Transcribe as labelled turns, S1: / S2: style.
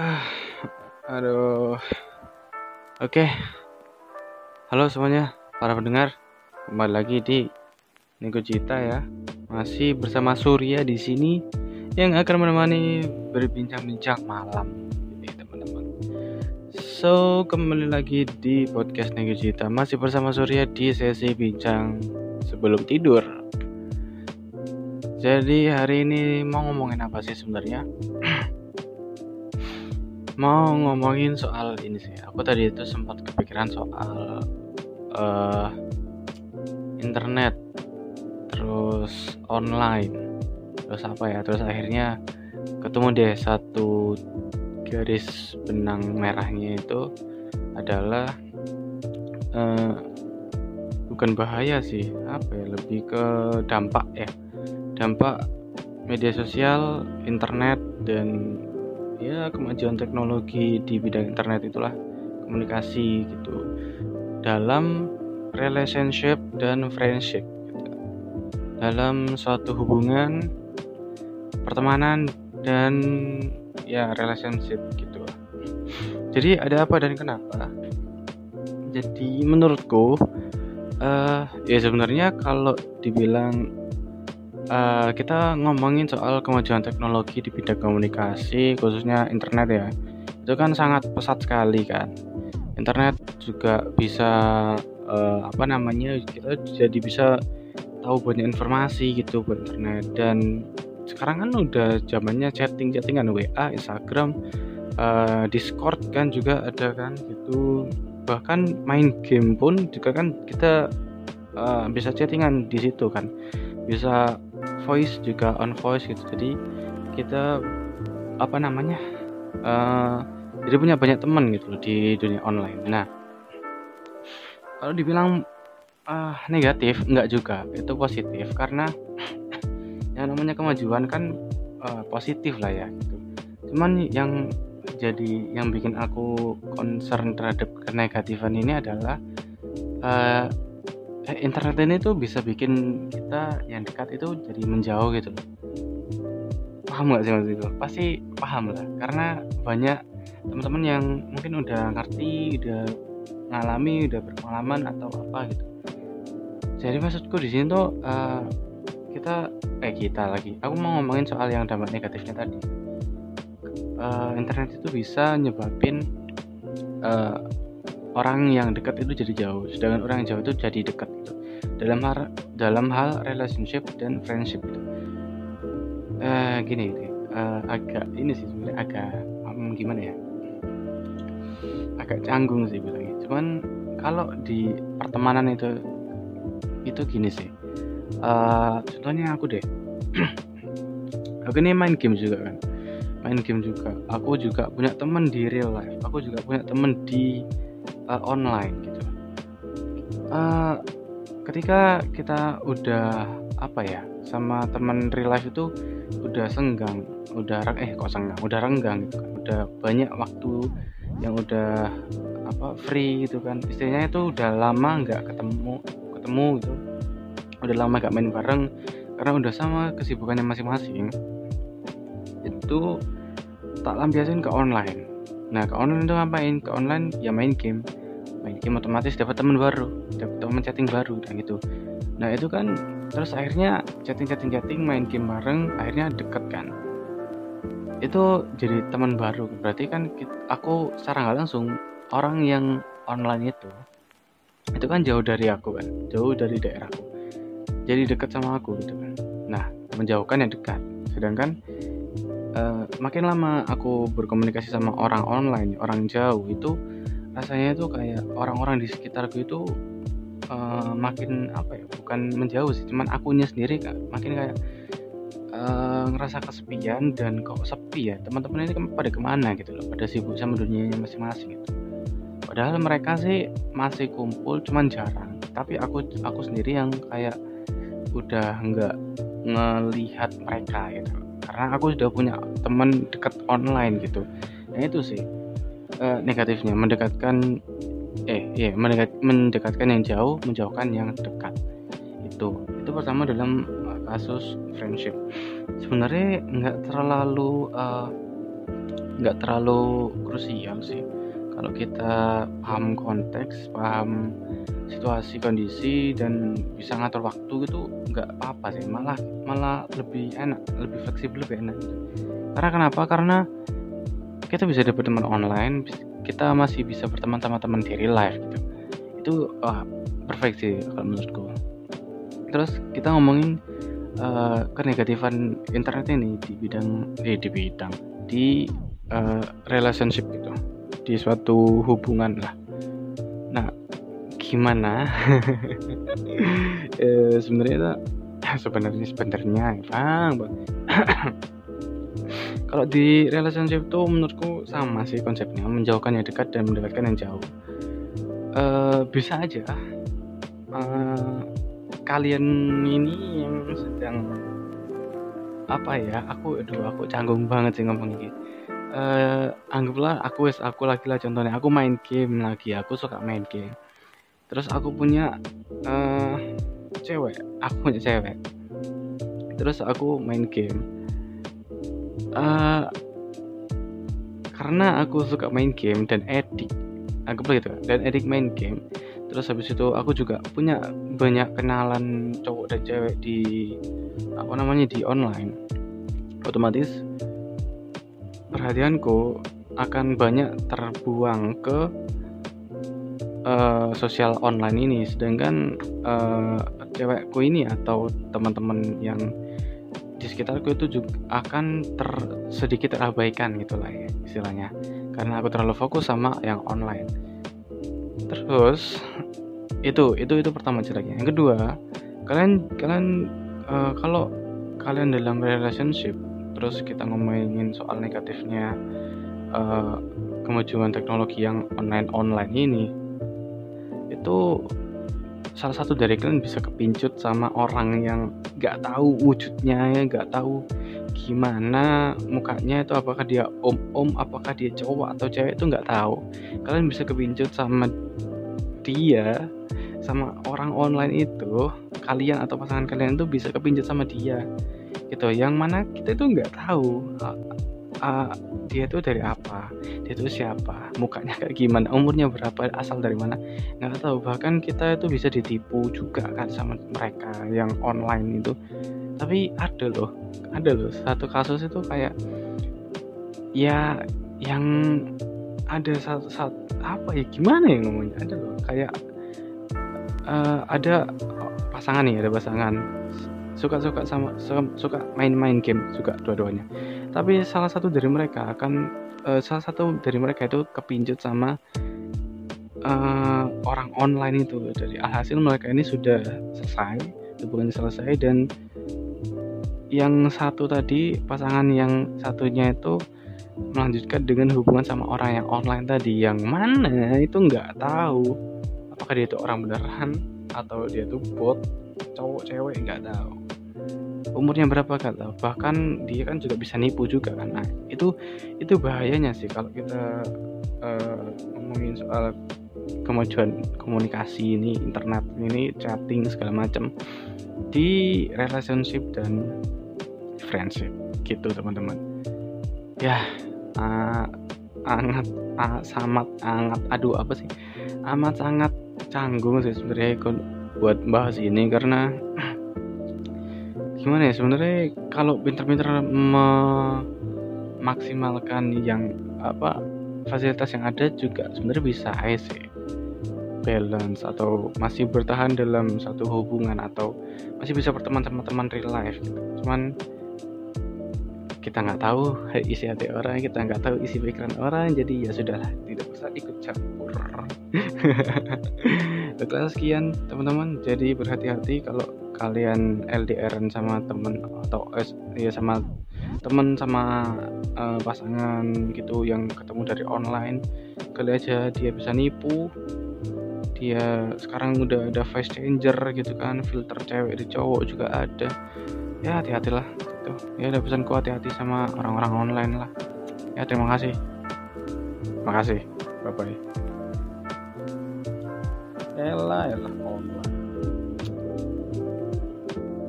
S1: Ah, aduh. Oke. Halo semuanya, para pendengar. Kembali lagi di Nego Cita ya. Masih bersama Surya di sini yang akan menemani berbincang-bincang malam teman-teman. So, kembali lagi di podcast Nego Cita. Masih bersama Surya di sesi bincang sebelum tidur. Jadi hari ini mau ngomongin apa sih sebenarnya? mau ngomongin soal ini sih. Aku tadi itu sempat kepikiran soal uh, internet terus online terus apa ya terus akhirnya ketemu deh satu garis benang merahnya itu adalah uh, bukan bahaya sih apa ya lebih ke dampak ya. Dampak media sosial internet dan ya kemajuan teknologi di bidang internet itulah komunikasi gitu dalam relationship dan friendship gitu. dalam suatu hubungan pertemanan dan ya relationship gitu jadi ada apa dan kenapa jadi menurutku uh, ya sebenarnya kalau dibilang uh, kita ngomongin soal kemajuan teknologi di bidang komunikasi khususnya internet ya. Itu kan sangat pesat sekali kan. Internet juga bisa uh, apa namanya kita jadi bisa tahu banyak informasi gitu buat internet. Dan sekarang kan udah zamannya chatting chattingan WA Instagram uh, Discord kan juga ada kan gitu. Bahkan main game pun juga kan kita uh, bisa chattingan di situ kan. Bisa voice juga on voice gitu. Jadi kita apa namanya uh, jadi punya banyak teman gitu loh di dunia online. Nah kalau dibilang uh, negatif enggak juga. Itu positif karena yang namanya kemajuan kan uh, positif lah ya gitu. Cuman yang jadi yang bikin aku concern terhadap kenegatifan ini adalah uh, eh, internet ini tuh bisa bikin kita yang dekat itu jadi menjauh gitu paham nggak sih mas itu? Pasti paham lah karena banyak teman-teman yang mungkin udah ngerti udah ngalami udah berpengalaman atau apa gitu. Jadi maksudku di sini tuh uh, kita eh kita lagi. Aku mau ngomongin soal yang dampak negatifnya tadi. Uh, internet itu bisa nyebabin uh, orang yang dekat itu jadi jauh sedangkan orang yang jauh itu jadi dekat gitu. dalam hal dalam hal relationship dan friendship itu uh, gini gitu uh, agak ini sih sebenarnya agak um, gimana ya? Agak canggung sih bilangnya. Cuman kalau di pertemanan itu itu gini sih. Uh, contohnya aku deh. Aku ini main game juga kan. Main game juga. Aku juga punya temen di real life. Aku juga punya temen di uh, online gitu. Uh, ketika kita udah apa ya sama teman real life itu udah senggang udah eh kok senggang? Udah renggang gitu kan. Udah banyak waktu yang udah apa free gitu kan. Istilahnya itu udah lama nggak ketemu ketemu gitu. Udah lama nggak main bareng karena udah sama kesibukannya masing-masing itu tak lampiasin ke online. Nah ke online itu ngapain? Ke online ya main game main game otomatis dapat teman baru dapat teman chatting baru dan gitu. Nah itu kan terus akhirnya chatting chatting chatting main game bareng akhirnya deket kan. Itu jadi teman baru. Berarti kan aku secara nggak langsung orang yang online itu itu kan jauh dari aku kan jauh dari daerahku. Jadi dekat sama aku gitu kan. Nah menjauhkan yang dekat. Sedangkan uh, makin lama aku berkomunikasi sama orang online orang jauh itu rasanya itu kayak orang-orang di sekitarku itu uh, makin apa ya bukan menjauh sih cuman akunya sendiri kak. Makin kayak uh, ngerasa kesepian dan kok sepi ya. Teman-teman ini pada ke mana gitu loh pada sibuk sama dunianya masing-masing gitu. Padahal mereka sih masih kumpul cuman jarang. Tapi aku aku sendiri yang kayak udah nggak ngelihat mereka gitu karena aku sudah punya teman dekat online gitu. Nah itu sih uh, negatifnya mendekatkan eh iya mendekat, mendekatkan yang jauh menjauhkan yang dekat. Itu itu pertama dalam uh, kasus friendship. Sebenarnya nggak terlalu uh, nggak terlalu krusial sih. Kalau kita paham konteks paham situasi kondisi dan bisa ngatur waktu itu nggak apa-apa sih. Malah malah lebih enak lebih fleksibel lebih enak. Karena kenapa? Karena kita bisa dapat teman online kita masih bisa berteman sama teman di real life gitu. Itu wah perfect sih kalau menurutku. Terus kita ngomongin uh, kenegatifan internet ini di bidang eh, di bidang di uh, relationship gitu. Di suatu hubungan lah. Nah gimana? E, sebenarnya sebenarnya sebenarnya bang bang kalau di relationship tuh menurutku sama sih konsepnya menjauhkan yang dekat dan mendekatkan yang jauh. E, bisa aja. E, kalian ini yang sedang apa ya aku aduh aku canggung banget sih ngomong ini. Uh, anggaplah aku wes aku lagi lah contohnya. Aku main game lagi aku suka main game. Terus aku punya uh, cewek aku punya cewek. Terus aku main game uh, karena aku suka main game dan edik anggaplah gitu dan edik main game. Terus habis itu aku juga punya banyak kenalan cowok dan cewek di apa namanya di online. Otomatis perhatianku akan banyak terbuang ke uh, sosial online ini. Sedangkan uh, cewekku ini atau teman-teman yang di sekitarku itu juga akan ter sedikit terabaikan gitulah ya istilahnya. Karena aku terlalu fokus sama yang online. Terus itu itu itu pertama ceritanya yang kedua kalian kalian uh, kalau kalian dalam relationship terus kita ngomongin soal negatifnya uh, kemajuan teknologi yang online online ini itu salah satu dari kalian bisa kepincut sama orang yang nggak tahu wujudnya ya nggak tahu gimana mukanya itu apakah dia om om apakah dia cowok atau cewek itu nggak tahu. Kalian bisa kepincut sama dia sama orang online itu kalian atau pasangan kalian itu bisa kepincut sama dia gitu. Yang mana kita itu nggak tahu uh, dia itu dari apa? Dia itu siapa? Mukanya kayak gimana? Umurnya berapa? Asal dari mana? Nggak tahu. Bahkan kita itu bisa ditipu juga kan sama mereka yang online itu. Tapi ada loh. Ada loh. Satu kasus itu kayak ya yang ada satu, satu apa ya? Gimana ya ngomongnya? Ada loh. Kayak uh, ada pasangan nih ada pasangan. Suka-suka sama suka main-main game juga dua-duanya tapi salah satu dari mereka akan uh, salah satu dari mereka itu kepincut sama uh, orang online itu. Dari alhasil mereka ini sudah selesai hubungan selesai dan yang satu tadi pasangan yang satunya itu melanjutkan dengan hubungan sama orang yang online tadi. Yang mana itu nggak tahu. Apakah dia itu orang beneran atau dia itu bot cowok cewek nggak tahu umurnya berapa kan bahkan dia kan juga bisa nipu juga kan? Nah itu itu bahayanya sih kalau kita uh, ngomongin soal kemajuan komunikasi ini internet ini chatting segala macam di relationship dan friendship gitu teman-teman. Ya uh, sangat uh, sangat sangat aduh apa sih? Amat sangat canggung sih sebenarnya buat bahas ini karena gimana ya sebenarnya kalau pinter-pinter memaksimalkan yang apa fasilitas yang ada juga sebenarnya bisa sih. Balance atau masih bertahan dalam satu hubungan atau masih bisa berteman sama teman real life gitu. cuman kita nggak tahu isi hati orang kita nggak tahu isi pikiran orang jadi ya sudahlah tidak usah ikut campur. Baiklah sekian teman-teman. Jadi berhati-hati kalau kalian LDR sama temen atau eh, ya sama temen sama uh, pasangan gitu yang ketemu dari online kali aja dia bisa nipu. Dia sekarang udah ada face changer gitu kan filter cewek di cowok juga ada. Ya hati-hatilah tuh ya ada pesanku hati-hati sama orang-orang online lah. Ya terima kasih. Terima kasih bye bye elah elah online